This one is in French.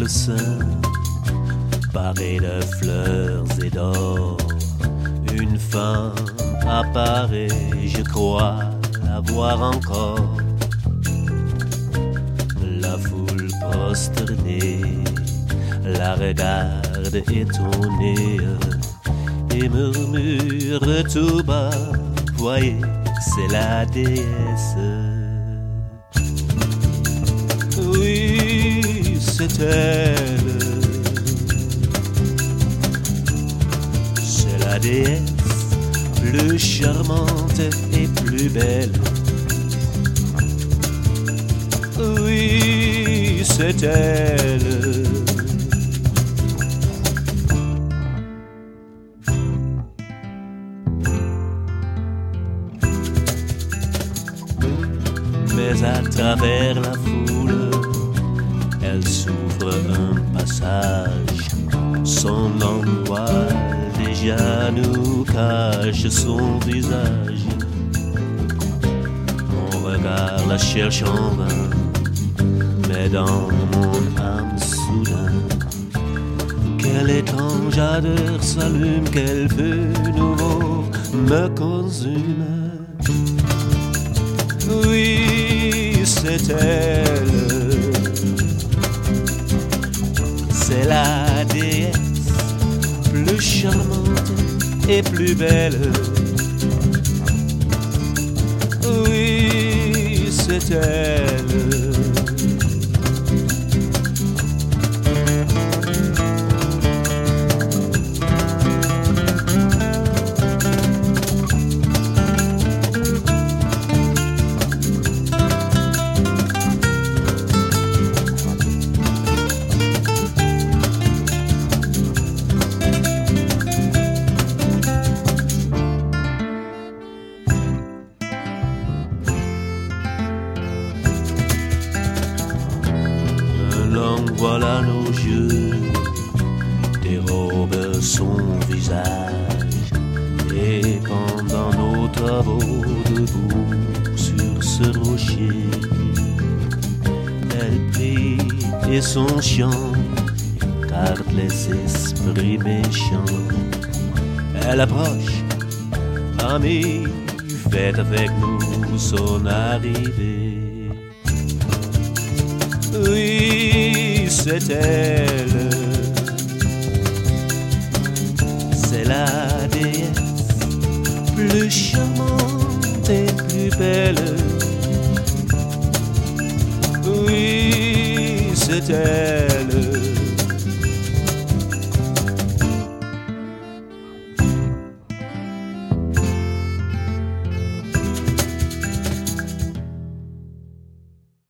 le sein, paré de fleurs et d'or. Une femme apparaît, je crois la voir encore. La foule prosternée la regarde étonnée et murmure tout bas, voyez, c'est la déesse. Oui, c'est la déesse plus charmante et plus belle. Oui, c'est elle. Mais à travers la foule, elle s'ouvre un passage. Son envol déjà nous cache son visage. Mon regard la cherche en vain, mais dans mon âme soudain, quel étrange ardeur s'allume, quel feu nouveau me consume. Oui, c'est plus belle. Oui, c'est Un long voile à nos yeux dérobe son visage et pendant nos travaux debout sur ce rocher, elle prie et son chant garde les esprits méchants. Elle approche, ami, faites avec nous son arrivée. C'est elle. C'est la déesse plus charmante et plus belle. Oui, c'est elle.